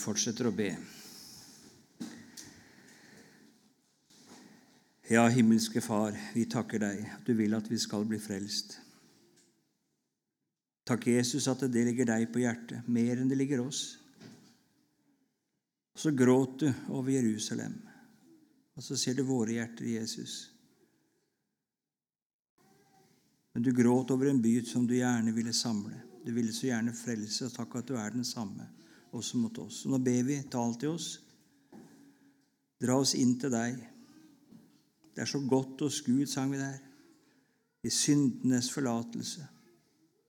Fortsetter å be. Ja, himmelske Far, vi takker deg at du vil at vi skal bli frelst. Takk, Jesus, at det ligger deg på hjertet, mer enn det ligger oss. Så gråt du over Jerusalem, og så ser du våre hjerter, Jesus. Men du gråt over en by som du gjerne ville samle. Du ville så gjerne frelse, og takk at du er den samme også mot oss. Og nå ber vi, tal til oss. Dra oss inn til deg. Det er så godt hos Gud, sang vi der. I syndenes forlatelse.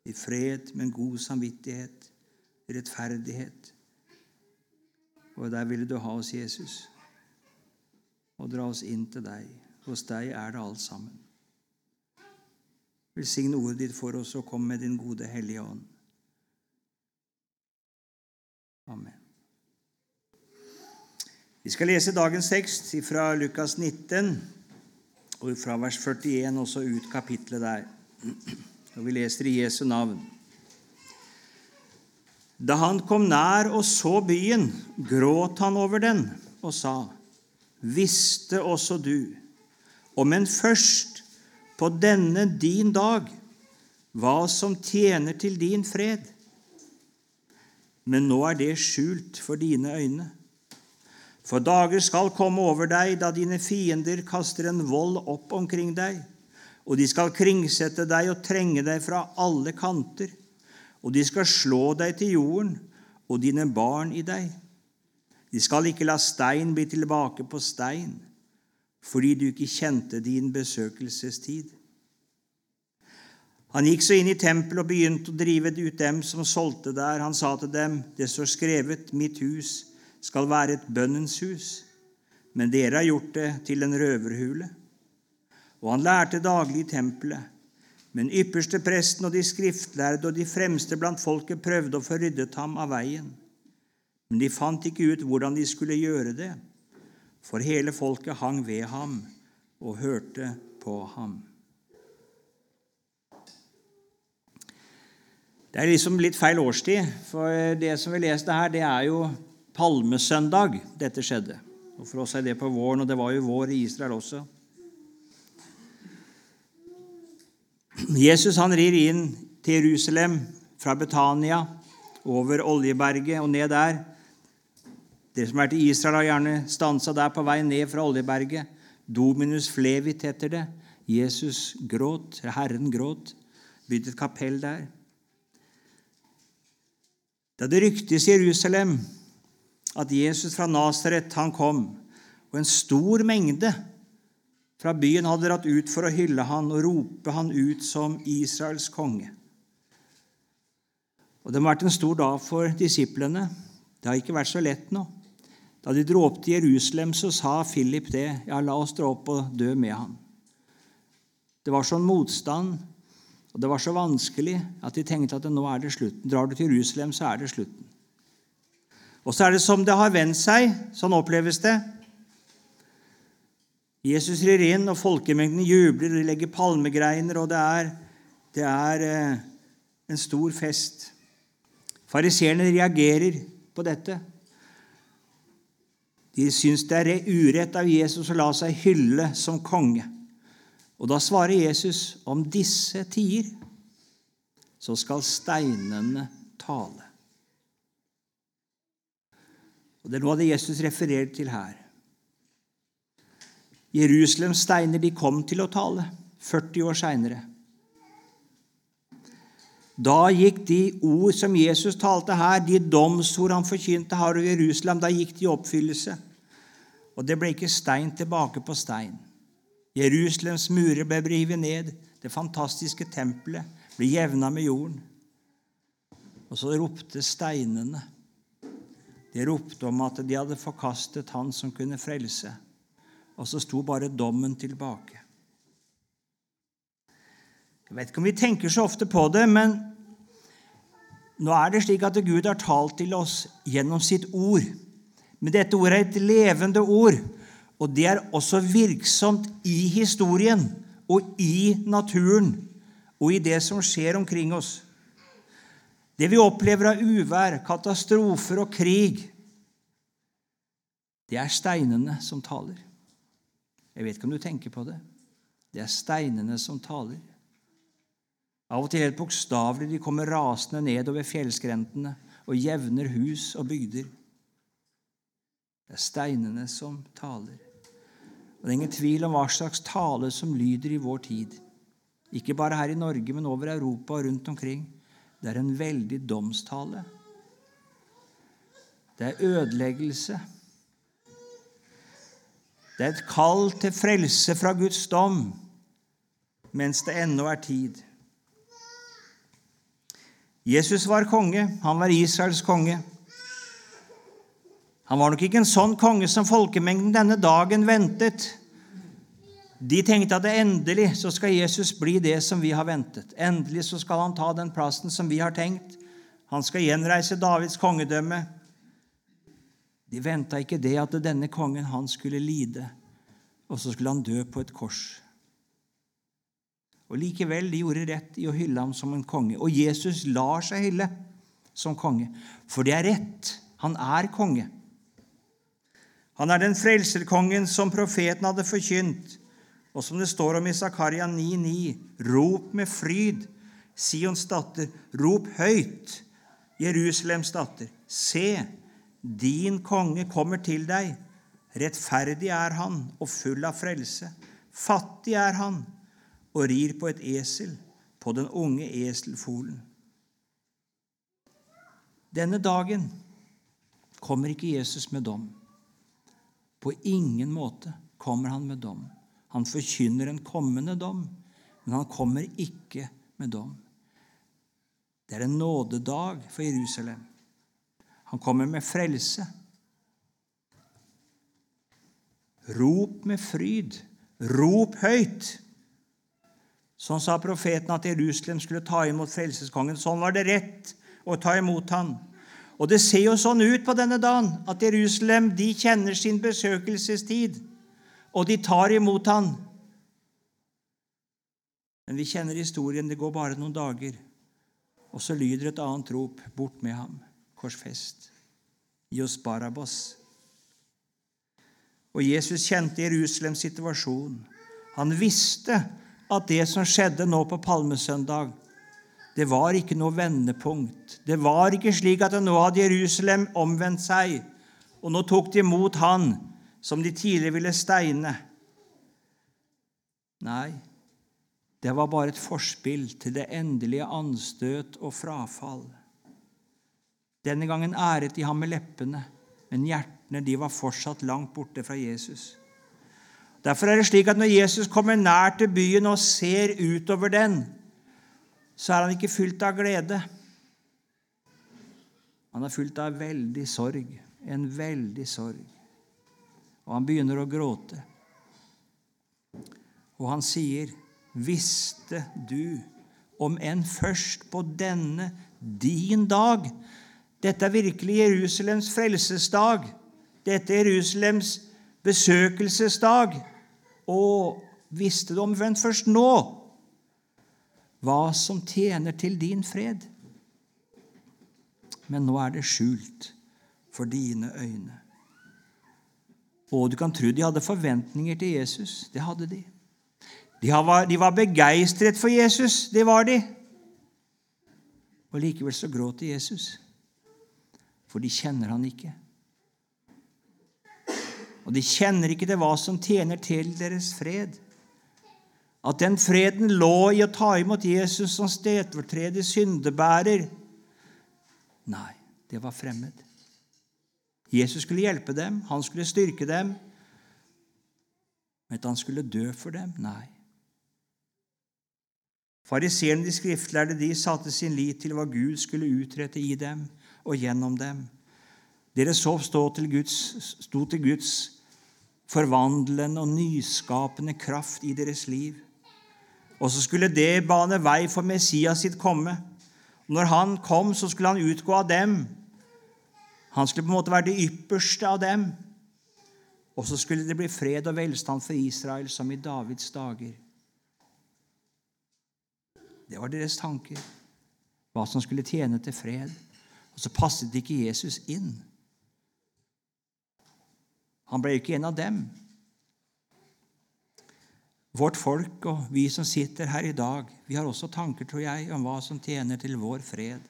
I fred med en god samvittighet. Rettferdighet. Og der ville du ha oss, Jesus. Og dra oss inn til deg. Hos deg er det alt sammen. Velsign ordet ditt for oss, og kom med din gode Hellige Ånd. Amen. Vi skal lese dagens tekst fra Lukas 19, og fra vers 41 også ut kapitlet der. Og vi leser i Jesu navn. Da han kom nær og så byen, gråt han over den og sa:" Visste også du, om en først på denne din dag, hva som tjener til din fred? Men nå er det skjult for dine øyne. For dager skal komme over deg da dine fiender kaster en vold opp omkring deg, og de skal kringsette deg og trenge deg fra alle kanter, og de skal slå deg til jorden og dine barn i deg. De skal ikke la stein bli tilbake på stein, fordi du ikke kjente din besøkelsestid. Han gikk så inn i tempelet og begynte å drive ut dem som solgte der. Han sa til dem, det står skrevet, mitt hus skal være et bønnens hus, men dere har gjort det til en røverhule. Og han lærte daglig i tempelet. Men ypperste presten og de skriftlærde og de fremste blant folket prøvde å få ryddet ham av veien. Men de fant ikke ut hvordan de skulle gjøre det, for hele folket hang ved ham og hørte på ham. Det er liksom litt feil årstid, for det som vi leste her, det er jo palmesøndag dette skjedde. Og For oss er det på våren, og det var jo vår i Israel også. Jesus han rir inn til Jerusalem fra Betania, over Oljeberget og ned der. Dere som er til Israel, har gjerne stansa der på vei ned fra Oljeberget. Dominus flevit heter det. Jesus gråt, Herren gråt. Bygd et kapell der. Da det ryktes i Jerusalem at Jesus fra Nasaret han kom, og en stor mengde fra byen hadde dratt ut for å hylle han og rope han ut som Israels konge. Og Det må ha vært en stor dag for disiplene. Det har ikke vært så lett nå. Da de dro opp til Jerusalem, så sa Philip det. Ja, la oss dra opp og dø med han. Det var sånn motstand og Det var så vanskelig at de tenkte at nå er det slutten. Drar du til Jerusalem, så er det slutten. Og så er det som det har vendt seg. Sånn oppleves det. Jesus rir inn, og folkemengden jubler, de legger palmegreiner, og det er, det er eh, en stor fest. Fariseerne reagerer på dette. De syns det er urett av Jesus å la seg hylle som konge. Og da svarer Jesus om disse tider så skal steinene tale. Og Det er noe av det Jesus refererer til her. Jerusalems steiner de kom til å tale 40 år seinere. Da gikk de ord som Jesus talte her, de domsord han forkynte her i Jerusalem, da gikk de i oppfyllelse. Og det ble ikke stein tilbake på stein. Jerusalems murer ble revet ned. Det fantastiske tempelet ble jevna med jorden. Og så ropte steinene. De ropte om at de hadde forkastet Han som kunne frelse. Og så sto bare dommen tilbake. Jeg vet ikke om vi tenker så ofte på det, men nå er det slik at Gud har talt til oss gjennom sitt ord. Men dette ordet er et levende ord og det er også virksomt i historien og i naturen og i det som skjer omkring oss. Det vi opplever av uvær, katastrofer og krig, Det er steinene som taler. Jeg vet ikke om du tenker på det. Det er steinene som taler. Av og til helt bokstavelig. De kommer rasende nedover fjellskrentene og jevner hus og bygder. Det er steinene som taler. Det er ingen tvil om hva slags tale som lyder i vår tid. Ikke bare her i Norge, men over Europa og rundt omkring. Det er en veldig domstale. Det er ødeleggelse. Det er et kall til frelse fra Guds dom mens det ennå er tid. Jesus var konge. Han var Israels konge. Han var nok ikke en sånn konge som folkemengden denne dagen ventet. De tenkte at endelig så skal Jesus bli det som vi har ventet. Endelig så skal han ta den plassen som vi har tenkt. Han skal gjenreise Davids kongedømme. De venta ikke det at denne kongen han skulle lide, og så skulle han dø på et kors. Og Likevel de gjorde rett i å hylle ham som en konge. Og Jesus lar seg hylle som konge, for det er rett. Han er konge. Han er den frelserkongen som profeten hadde forkynt, og som det står om i Zakaria 9,9.: Rop med fryd, Sions datter, rop høyt, Jerusalems datter. Se, din konge kommer til deg. Rettferdig er han og full av frelse. Fattig er han og rir på et esel, på den unge eselfolen. Denne dagen kommer ikke Jesus med dom. På ingen måte kommer han med dom. Han forkynner en kommende dom, men han kommer ikke med dom. Det er en nådedag for Jerusalem. Han kommer med frelse. Rop med fryd. Rop høyt. Sånn sa profeten at Jerusalem skulle ta imot frelseskongen. Sånn var det rett å ta imot han. Og det ser jo sånn ut på denne dagen at Jerusalem de kjenner sin besøkelsestid, og de tar imot han. Men vi kjenner historien. Det går bare noen dager, og så lyder et annet rop. Bort med ham. Korsfest. Gi oss. Og Jesus kjente Jerusalems situasjon. Han visste at det som skjedde nå på palmesøndag, det var ikke noe vendepunkt. Det var ikke slik at nå hadde Jerusalem omvendt seg, og nå tok de imot han som de tidligere ville steine. Nei, det var bare et forspill til det endelige anstøt og frafall. Denne gangen æret de ham med leppene, men hjertene de var fortsatt langt borte fra Jesus. Derfor er det slik at når Jesus kommer nær til byen og ser utover den, så er han ikke fylt av glede. Han er fylt av veldig sorg, en veldig sorg. Og han begynner å gråte. Og han sier, 'Visste du, om enn først på denne din dag' Dette er virkelig Jerusalems frelsesdag. Dette er Jerusalems besøkelsesdag. Og visste du om omvendt først nå hva som tjener til din fred. Men nå er det skjult for dine øyne. Og du kan tro de hadde forventninger til Jesus. Det hadde de. De var, begeistret for Jesus. Det var de. Og likevel så gråter Jesus, for de kjenner han ikke. Og de kjenner ikke til hva som tjener til deres fred. At den freden lå i å ta imot Jesus som stedfortreder syndebærer. Nei, det var fremmed. Jesus skulle hjelpe dem, han skulle styrke dem. Men at han skulle dø for dem? Nei. Fariseerne, de skriftlærde, de satte sin lit til hva Gud skulle utrette i dem og gjennom dem. Dere så stå til Guds, sto til Guds forvandlende og nyskapende kraft i deres liv. Og så skulle det bane vei for Messias sitt komme. Når han kom, så skulle han utgå av dem. Han skulle på en måte være det ypperste av dem. Og så skulle det bli fred og velstand for Israel som i Davids dager. Det var deres tanker, hva som skulle tjene til fred. Og så passet ikke Jesus inn. Han ble ikke en av dem. Vårt folk og vi som sitter her i dag, vi har også tanker, tror jeg, om hva som tjener til vår fred.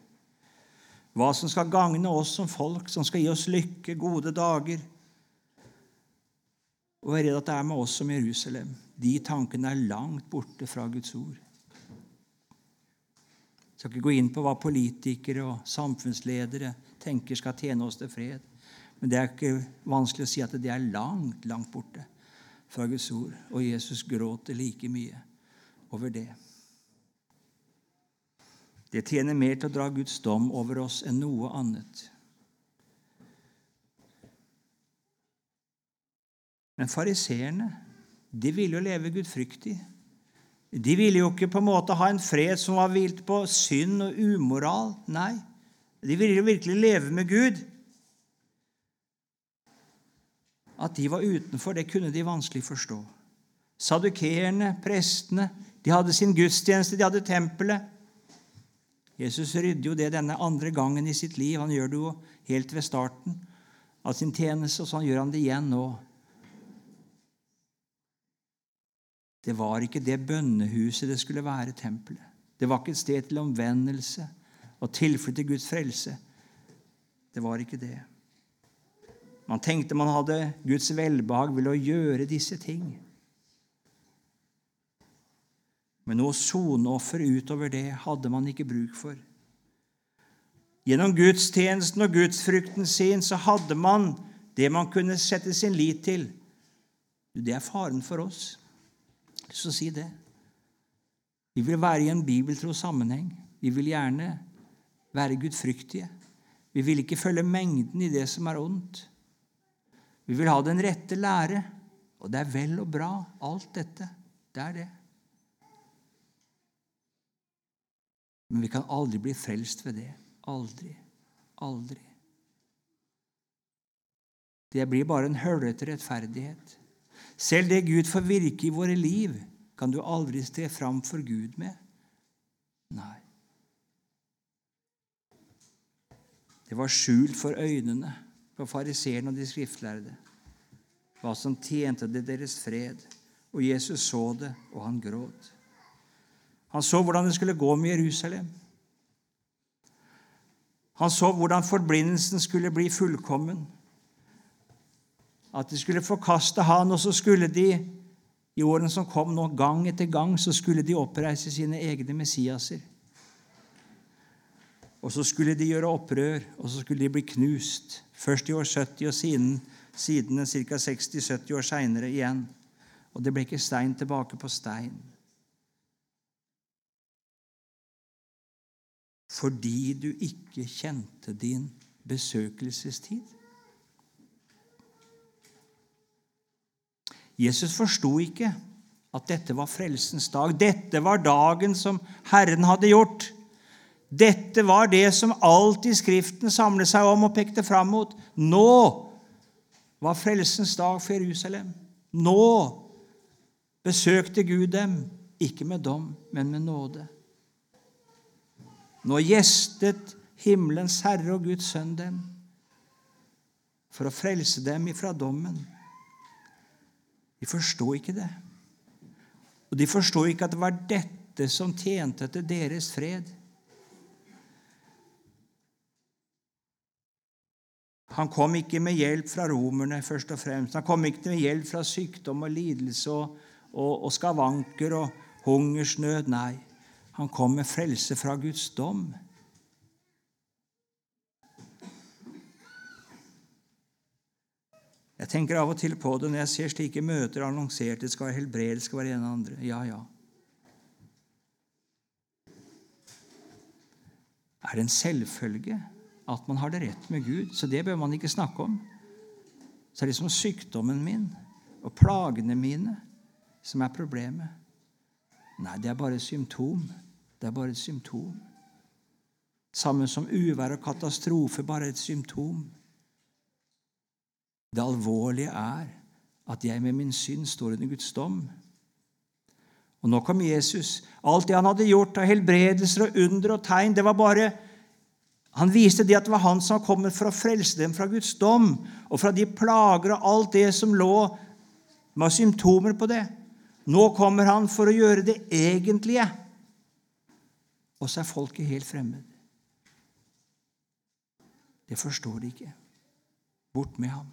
Hva som skal gagne oss som folk, som skal gi oss lykke, gode dager. Og jeg er redd at det er med oss som Jerusalem. De tankene er langt borte fra Guds ord. Jeg skal ikke gå inn på hva politikere og samfunnsledere tenker skal tjene oss til fred. Men det er ikke vanskelig å si at det er langt, langt borte fra Guds ord. Og Jesus gråter like mye over det. Det tjener mer til å dra Guds dom over oss enn noe annet. Men fariseerne de ville jo leve gudfryktig. De ville jo ikke på en måte ha en fred som var hvilt på synd og umoral. Nei, de ville jo virkelig leve med Gud. At de var utenfor, det kunne de vanskelig forstå. Sadukeerne, prestene, de hadde sin gudstjeneste, de hadde tempelet. Jesus rydder jo det denne andre gangen i sitt liv. Han gjør det jo helt ved starten av sin tjeneste, og sånn gjør han det igjen nå. Det var ikke det bønnehuset det skulle være, tempelet. Det var ikke et sted til omvendelse og tilflukt til Guds frelse. Det var ikke det. Man tenkte man hadde Guds velbehag ved å gjøre disse ting. Men noe soneoffer utover det hadde man ikke bruk for. Gjennom gudstjenesten og gudsfrykten sin så hadde man det man kunne sette sin lit til. Det er faren for oss Så si det. Vi vil være i en bibeltro sammenheng. Vi vil gjerne være gudfryktige. Vi vil ikke følge mengden i det som er ondt. Vi vil ha den rette lære. Og det er vel og bra, alt dette. Det er det. Men vi kan aldri bli frelst ved det. Aldri. Aldri. Det blir bare en høllete rettferdighet. Selv det Gud får virke i våre liv, kan du aldri stre fram for Gud med. Nei. Det var skjult for øynene på fariseerne og de skriftlærde hva som tjente det deres fred. Og Jesus så det, og han gråt. Han så hvordan det skulle gå med Jerusalem. Han så hvordan forblindelsen skulle bli fullkommen at de skulle forkaste han, og så skulle de i årene som kom nå, gang etter gang, så skulle de oppreise sine egne Messiaser. Og så skulle de gjøre opprør, og så skulle de bli knust. Først i år 70 og siden, siden ca. 60-70 år seinere igjen. Og det ble ikke stein tilbake på stein. Fordi du ikke kjente din besøkelsestid. Jesus forsto ikke at dette var frelsens dag. Dette var dagen som Herren hadde gjort. Dette var det som alltid Skriften samlet seg om og pekte fram mot. Nå var frelsens dag for Jerusalem. Nå besøkte Gud dem, ikke med dom, men med nåde. Nå gjestet himmelens Herre og Guds Sønn dem for å frelse dem ifra dommen. De forsto ikke det. Og de forsto ikke at det var dette som tjente til deres fred. Han kom ikke med hjelp fra romerne, først og fremst. Han kom ikke med hjelp fra sykdom og lidelse og, og, og skavanker og hungersnød. Nei, han kom med frelse fra Guds dom. Jeg tenker av og til på det når jeg ser slike møter annonsert. Det skal være helbredelse, skal være en og andre. Ja, ja. Er det en selvfølge at man har det rett med Gud? Så det bør man ikke snakke om. Så det er liksom sykdommen min og plagene mine som er problemet. Nei, det er bare et symptom. Det er bare et symptom. Sammen som uvær og katastrofe bare et symptom. Det alvorlige er at jeg med min synd står under Guds dom. Og nå kom Jesus. Alt det han hadde gjort av helbredelser og under og tegn, det var bare Han viste det at det var han som kom for å frelse dem fra Guds dom og fra de plager og alt det som lå med symptomer på det. Nå kommer han for å gjøre det egentlige. Og så er folket helt fremmed. Det forstår de ikke. Bort med ham.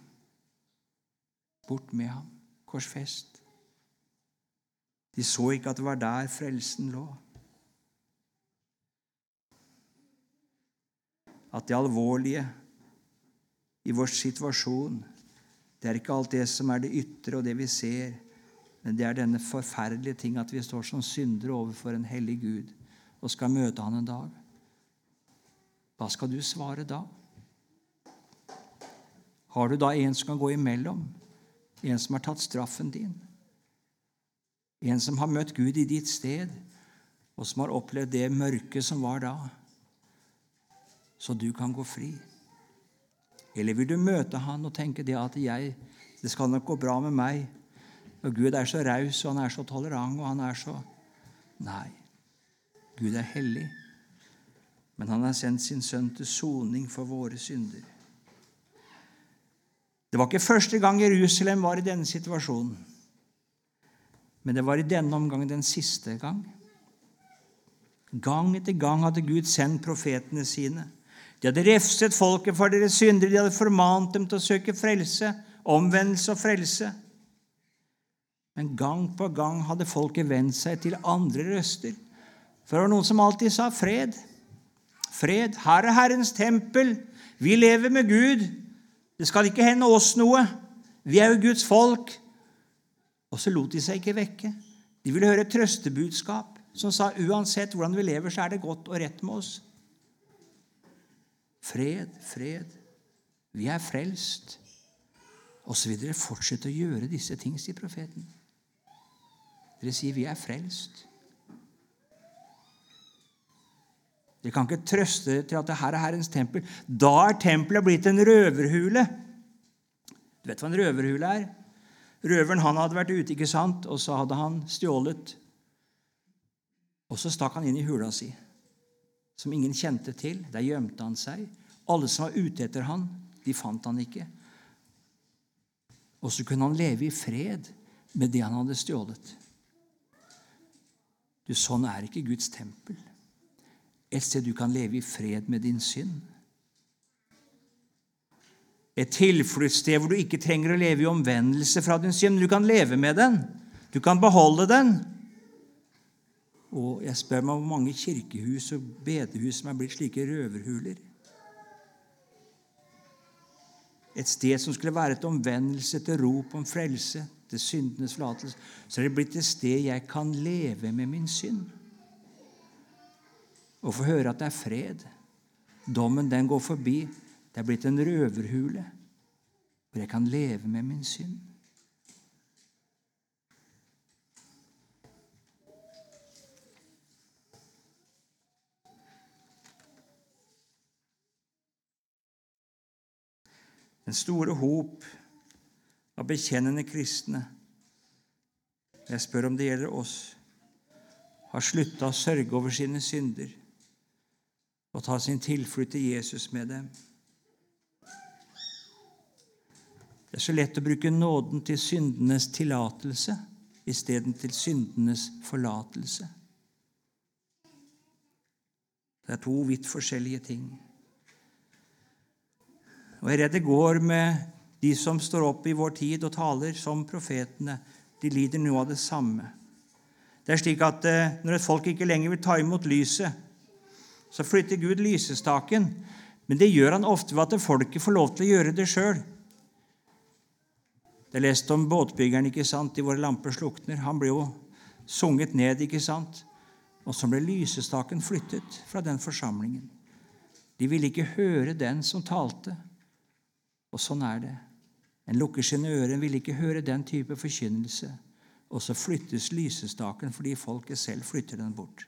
Bort med ham. Korsfest. De så ikke at det var der frelsen lå. At det alvorlige i vår situasjon, det er ikke alt det som er det ytre og det vi ser, men det er denne forferdelige ting at vi står som syndere overfor en hellig Gud og skal møte Han en dag. Hva skal du svare da? Har du da en som kan gå imellom? En som har tatt straffen din? En som har møtt Gud i ditt sted, og som har opplevd det mørket som var da, så du kan gå fri? Eller vil du møte Han og tenke det at jeg, det skal nok gå bra med meg, og Gud er så raus, og han er så tolerant, og han er så Nei. Gud er hellig, men han har sendt sin sønn til soning for våre synder. Det var ikke første gang Jerusalem var i denne situasjonen, men det var i denne omgangen den siste gang. Gang etter gang hadde Gud sendt profetene sine. De hadde refset folket for deres synder, de hadde formant dem til å søke frelse, omvendelse og frelse. Men gang på gang hadde folket vendt seg til andre røster. For det var noen som alltid sa 'fred'. Fred. Her er Herrens tempel. Vi lever med Gud. Det skal ikke hende oss noe. Vi er jo Guds folk. Og så lot de seg ikke vekke. De ville høre et trøstebudskap som sa uansett hvordan vi lever, så er det godt og rett med oss. Fred, fred. Vi er frelst. Og så vil dere fortsette å gjøre disse ting, sier profeten. Dere sier vi er frelst. Dere kan ikke trøste dere til at det her er Herrens tempel. Da er tempelet blitt en røverhule. Du vet hva en røverhule er? Røveren han hadde vært ute, ikke sant? og så hadde han stjålet. Og så stakk han inn i hula si, som ingen kjente til. Der gjemte han seg. Alle som var ute etter han, de fant han ikke. Og så kunne han leve i fred med det han hadde stjålet. Du, Sånn er ikke Guds tempel. Et sted du kan leve i fred med din synd. Et tilfluktssted hvor du ikke trenger å leve i omvendelse fra din synd. Du kan leve med den. Du kan beholde den. Og jeg spør meg hvor mange kirkehus og bedehus som er blitt slike røverhuler. Et sted som skulle være et omvendelse til rop om frelse, til syndenes forlatelse, så er det blitt et sted jeg kan leve med min synd og få høre at det er fred. Dommen, den går forbi. Det er blitt en røverhule hvor jeg kan leve med min synd. Den store hop av bekjennende kristne Jeg spør om det gjelder oss har slutta å sørge over sine synder og ta sin tilflukt til Jesus med dem. Det er så lett å bruke nåden til syndenes tillatelse isteden syndenes forlatelse. Det er to vidt forskjellige ting. Og Jeg er redd det går med de som står opp i vår tid og taler som profetene. De lider noe av det samme. Det er slik at eh, Når et folk ikke lenger vil ta imot lyset, så flytter Gud lysestaken. Men det gjør han ofte ved at folket får lov til å gjøre det sjøl. Jeg leste om båtbyggeren ikke sant, i Våre lamper slukner. Han ble jo sunget ned, ikke sant? Og så ble lysestaken flyttet fra den forsamlingen. De ville ikke høre den som talte. Og sånn er det. En lukker sine ører, en vil ikke høre den type forkynnelse. Og så flyttes lysestaken fordi folket selv flytter den bort.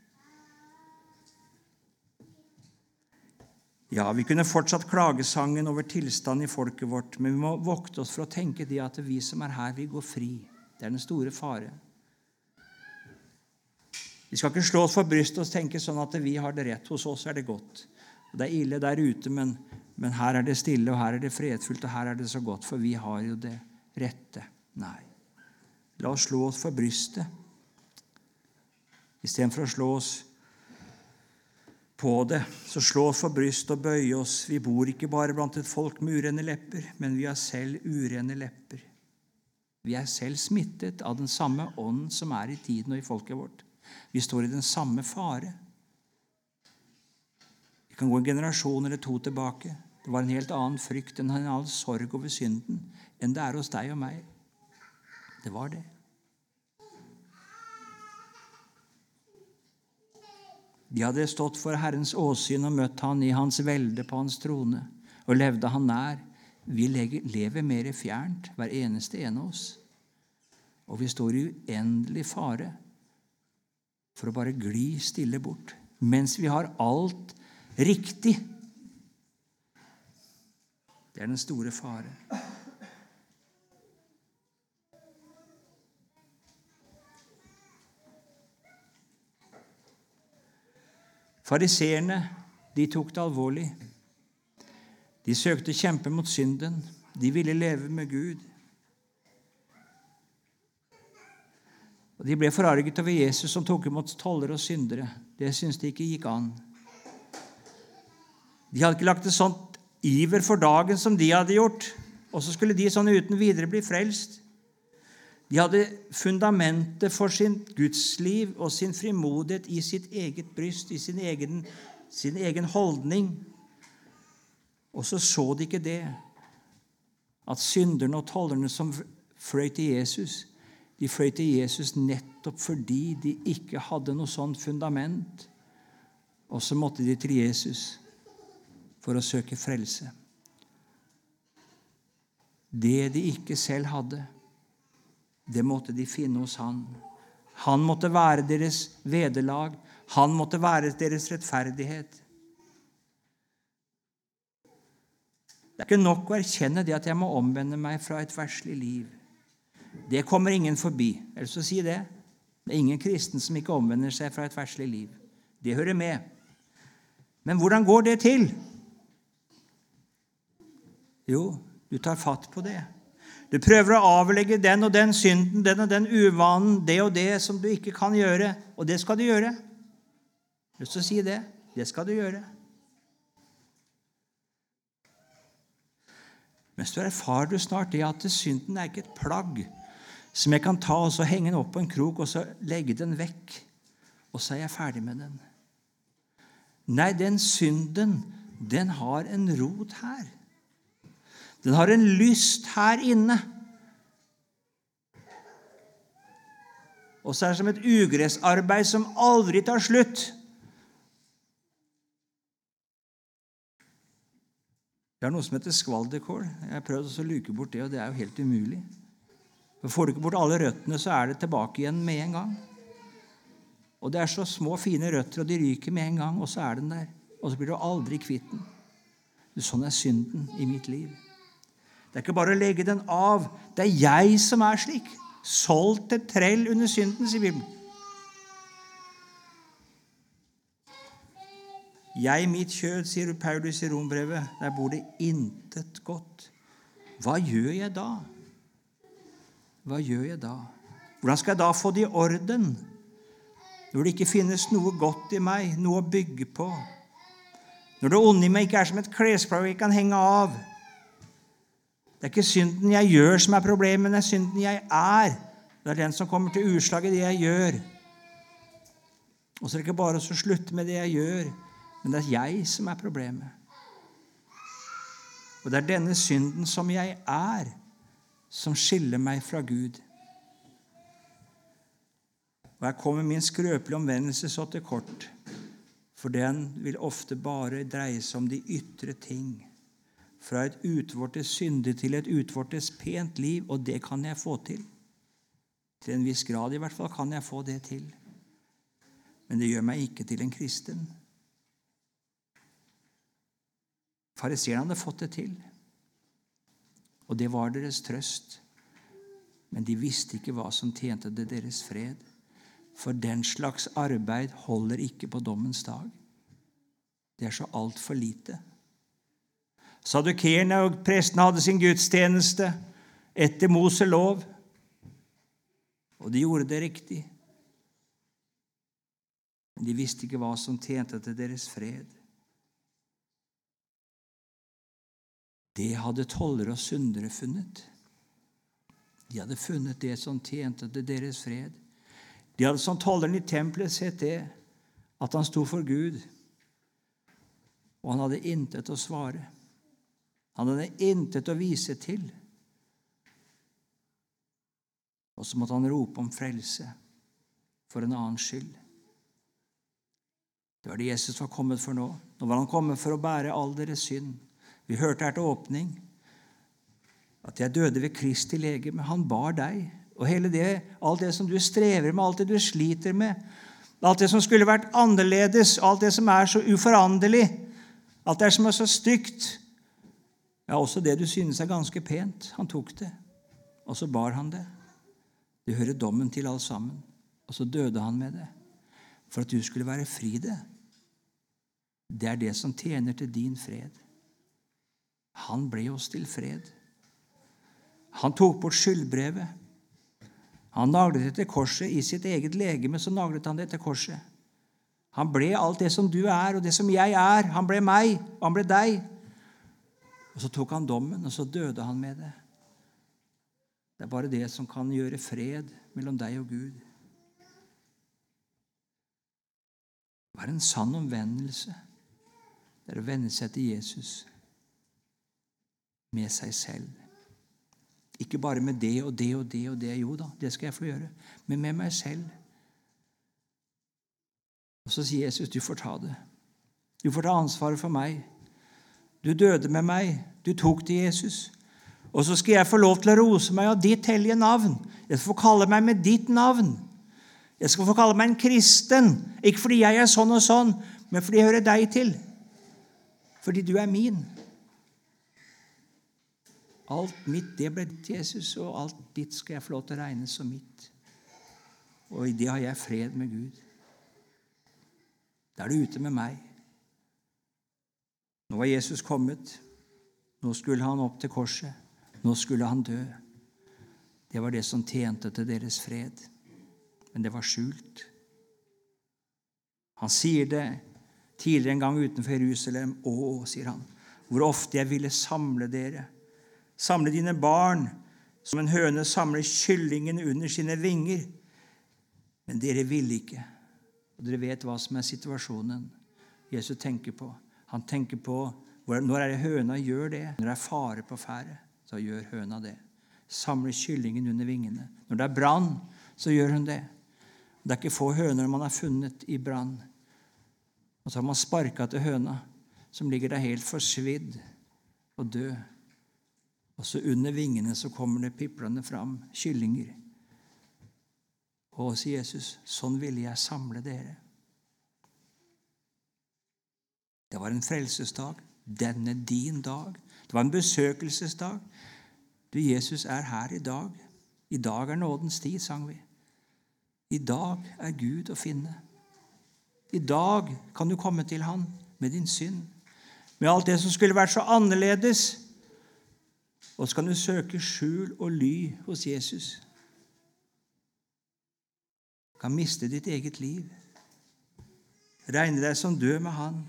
Ja, vi kunne fortsatt klagesangen over tilstanden i folket vårt, men vi må vokte oss for å tenke det at vi som er her, vi går fri. Det er den store fare. Vi skal ikke slå oss for brystet og tenke sånn at vi har det rett. Hos oss er det godt. Det er ille der ute, men, men her er det stille, og her er det fredfullt, og her er det så godt, for vi har jo det rette. Nei. La oss slå oss for brystet istedenfor å slå oss på det. Så slå oss for brystet og bøye oss. Vi bor ikke bare blant et folk med urene lepper, men vi har selv urene lepper. Vi er selv smittet av den samme ånden som er i tiden og i folket vårt. Vi står i den samme fare. Vi kan gå en generasjon eller to tilbake. Det var en helt annen frykt, en annen sorg over synden enn det er hos deg og meg. Det var det. De hadde stått for Herrens åsyn og møtt han i hans velde på hans trone, og levde han nær. Vi lever mer fjernt, hver eneste en av oss. Og vi står i uendelig fare for å bare gli stille bort, mens vi har alt riktig. Det er den store fare. Fariseerne de tok det alvorlig. De søkte kjempe mot synden. De ville leve med Gud. Og De ble forarget over Jesus som tok imot tollere og syndere. Det syntes de ikke gikk an. De hadde ikke lagt et sånt iver for dagen som de hadde gjort, og så skulle de sånn uten videre bli frelst. De hadde fundamentet for sin gudsliv og sin frimodighet i sitt eget bryst, i sin egen, sin egen holdning. Og så så de ikke det, at synderne og tollerne som fløy til Jesus, de fløy til Jesus nettopp fordi de ikke hadde noe sånt fundament. Og så måtte de til Jesus for å søke frelse. Det de ikke selv hadde, det måtte de finne hos Han. Han måtte være deres vederlag. Han måtte være deres rettferdighet. Det er ikke nok å erkjenne det at jeg må omvende meg fra et verslig liv. Det kommer ingen forbi. Eller så si det. Det er ingen kristen som ikke omvender seg fra et verslig liv. Det hører med. Men hvordan går det til? Jo, du tar fatt på det. Du prøver å avlegge den og den synden, den og den uvanen, det og det som du ikke kan gjøre. Og det skal du gjøre. Lyst til å si det. Det skal du gjøre. Men så erfarer du snart det at synden er ikke et plagg som jeg kan ta og så henge den opp på en krok og så legge den vekk, og så er jeg ferdig med den. Nei, den synden, den har en rot her. Den har en lyst her inne. Og så er det som et ugressarbeid som aldri tar slutt. Det er noe som heter skvalderkål. Jeg har prøvd å luke bort det, og det er jo helt umulig. For Får du ikke bort alle røttene, så er det tilbake igjen med en gang. Og det er så små, fine røtter, og de ryker med en gang, og så er den der. Og så blir du aldri kvitt den. Sånn er synden i mitt liv. Det er ikke bare å legge den av. Det er jeg som er slik. Solgt til trell under synden, sier Bibelen. Jeg, mitt kjød, sier Paulus i Rombrevet, der bor det intet godt. Hva gjør jeg da? Hva gjør jeg da? Hvordan skal jeg da få det i orden når det ikke finnes noe godt i meg, noe å bygge på? Når det onde i meg ikke er som et klesplagg jeg kan henge av? Det er ikke synden jeg gjør, som er problemet, det er synden jeg er. Det er den som kommer til utslag i det jeg gjør. Og så er det ikke bare å slutte med det jeg gjør, men det er jeg som er problemet. Og det er denne synden som jeg er, som skiller meg fra Gud. Og her kommer min skrøpelige omvendelse så til kort, for den vil ofte bare dreie seg om de ytre ting. Fra et utvortes synde til et utvortes pent liv, og det kan jeg få til. Til en viss grad i hvert fall kan jeg få det til. Men det gjør meg ikke til en kristen. Fariseerne hadde fått det til, og det var deres trøst. Men de visste ikke hva som tjente det deres fred. For den slags arbeid holder ikke på dommens dag. Det er så altfor lite. Sadukeerne og prestene hadde sin gudstjeneste etter Mose lov, og de gjorde det riktig. Men de visste ikke hva som tjente til deres fred. Det hadde tollere og syndere funnet. De hadde funnet det som tjente til deres fred. De hadde som tolleren i tempelet sett det, at han sto for Gud, og han hadde intet å svare. Han hadde intet å vise til. Og så måtte han rope om frelse for en annens skyld. Det var det Jesus var kommet for nå. Nå var han kommet for å bære all deres synd. Vi hørte her til åpning at jeg døde ved Kristi legeme. Han bar deg. Og hele det, alt det som du strever med, alt det du sliter med, alt det som skulle vært annerledes, alt det som er så uforanderlig, alt det som er så stygt Ja, også det du synes er ganske pent. Han tok det, og så bar han det. Det hører dommen til alt sammen. Og så døde han med det for at du skulle være fri det. Det er det som tjener til din fred. Han ble oss til fred. Han tok bort skyldbrevet. Han naglet etter korset. I sitt eget legeme så naglet han det etter korset. Han ble alt det som du er, og det som jeg er. Han ble meg, og han ble deg. Og Så tok han dommen, og så døde han med det. Det er bare det som kan gjøre fred mellom deg og Gud. Det var en sann omvendelse. Det er å venne seg til Jesus med seg selv. Ikke bare med det og det og det og det. Jo da, det skal jeg få gjøre. Men med meg selv. Og så sier Jesus, du får ta det. Du får ta ansvaret for meg. Du døde med meg. Du tok til Jesus. Og så skal jeg få lov til å rose meg av ditt hellige navn. Jeg skal få kalle meg med ditt navn. Jeg skal få kalle meg en kristen, ikke fordi jeg er sånn og sånn, men fordi jeg hører deg til. Fordi du er min. Alt mitt, det ble ditt, Jesus, og alt ditt skal jeg få lov til å regne som mitt. Og i det har jeg fred med Gud. Da er du ute med meg. Nå var Jesus kommet. Nå skulle han opp til korset. Nå skulle han dø. Det var det som tjente til deres fred. Men det var skjult. Han sier det tidligere en gang utenfor Jerusalem. Å, sier han, hvor ofte jeg ville samle dere Samle dine barn som en høne samler kyllingen under sine vinger. Men dere ville ikke. Og dere vet hva som er situasjonen Jesus tenker på. Han tenker på når er det høna gjør det? Når det er fare på ferde, så gjør høna det. Samler kyllingen under vingene. Når det er brann, så gjør hun det. Det er ikke få høner man har funnet i brann. Og så har man sparka til høna, som ligger der helt forsvidd og død. Og så under vingene så kommer det piplende fram kyllinger. Og sier Jesus, sånn ville jeg samle dere. Det var en frelsesdag. Denne din dag. Det var en besøkelsesdag. Du, Jesus er her i dag. I dag er nådens tid, sang vi. I dag er Gud å finne. I dag kan du komme til Han med din synd, med alt det som skulle vært så annerledes og så kan du søke skjul og ly hos Jesus. Du kan miste ditt eget liv. Regne deg som død med Han,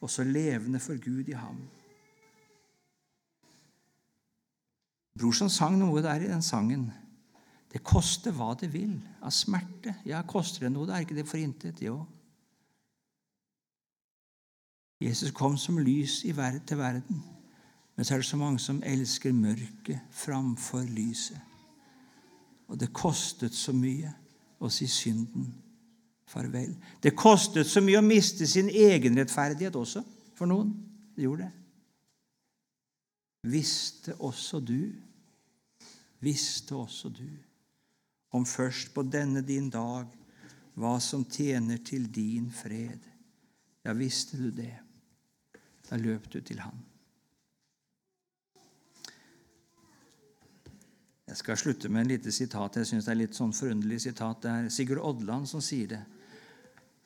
og så levende for Gud i ham. Brorsan sang noe der i den sangen. Det koster hva det vil av smerte. Ja, koster det noe, det er ikke det for intet. Jo. Jesus kom som lys verden, til verden. Men så er det så mange som elsker mørket framfor lyset. Og det kostet så mye å si synden farvel. Det kostet så mye å miste sin egen rettferdighet også for noen. Det gjorde det. Visste også du, visste også du, om først på denne din dag hva som tjener til din fred. Ja, visste du det, da løp du til Han. Jeg skal slutte med en lite sitat. Jeg synes Det er litt sånn forunderlig sitat. Det er Sigurd Odland som sier det.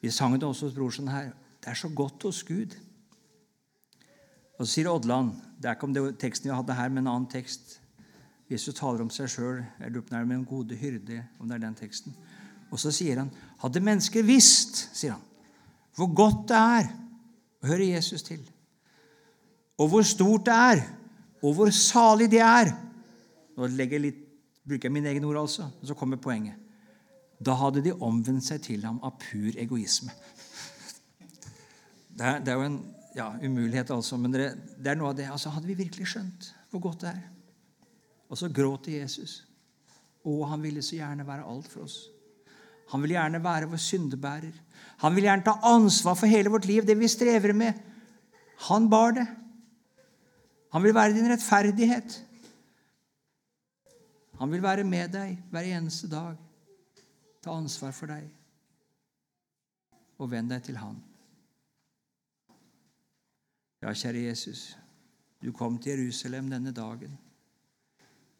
Vi sang det også hos brorsen her. Det er så godt hos Gud. Og så sier Oddland Det er ikke om det teksten vi hadde her, men en annen tekst. Jesus taler om seg sjøl. Jeg lurer på er med en gode hyrde, om det er den teksten. Og så sier han Hadde mennesker visst, sier han, hvor godt det er å høre Jesus til, og hvor stort det er, og hvor salig det er Nå legger jeg litt, bruker jeg mine egne ord, altså, og så kommer poenget. Da hadde de omvendt seg til ham av pur egoisme. Det er, det er jo en ja, umulighet, altså, men det, det er noe av det. Altså, hadde vi virkelig skjønt hvor godt det er? Og så gråter Jesus. Å, han ville så gjerne være alt for oss. Han vil gjerne være vår syndebærer. Han vil gjerne ta ansvar for hele vårt liv, det vi strever med. Han bar det. Han vil være din rettferdighet. Han vil være med deg hver eneste dag. Ta ansvar for deg. Og venn deg til Han. Ja, kjære Jesus, du kom til Jerusalem denne dagen,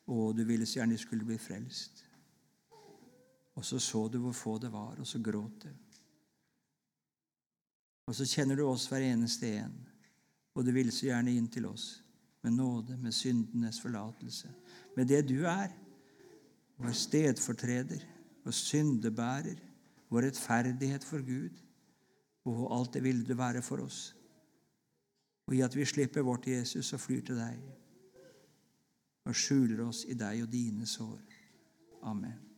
og du ville så gjerne skulle bli frelst. Og så så du hvor få det var, og så gråt du. Og så kjenner du oss hver eneste en, og du ville så gjerne inn til oss med nåde, med syndenes forlatelse, med det du er, vår stedfortreder, vår syndebærer, vår rettferdighet for Gud, og alt det ville du være for oss og i at vi slipper vårt Jesus og flyr til deg og skjuler oss i deg og dine sår. Amen.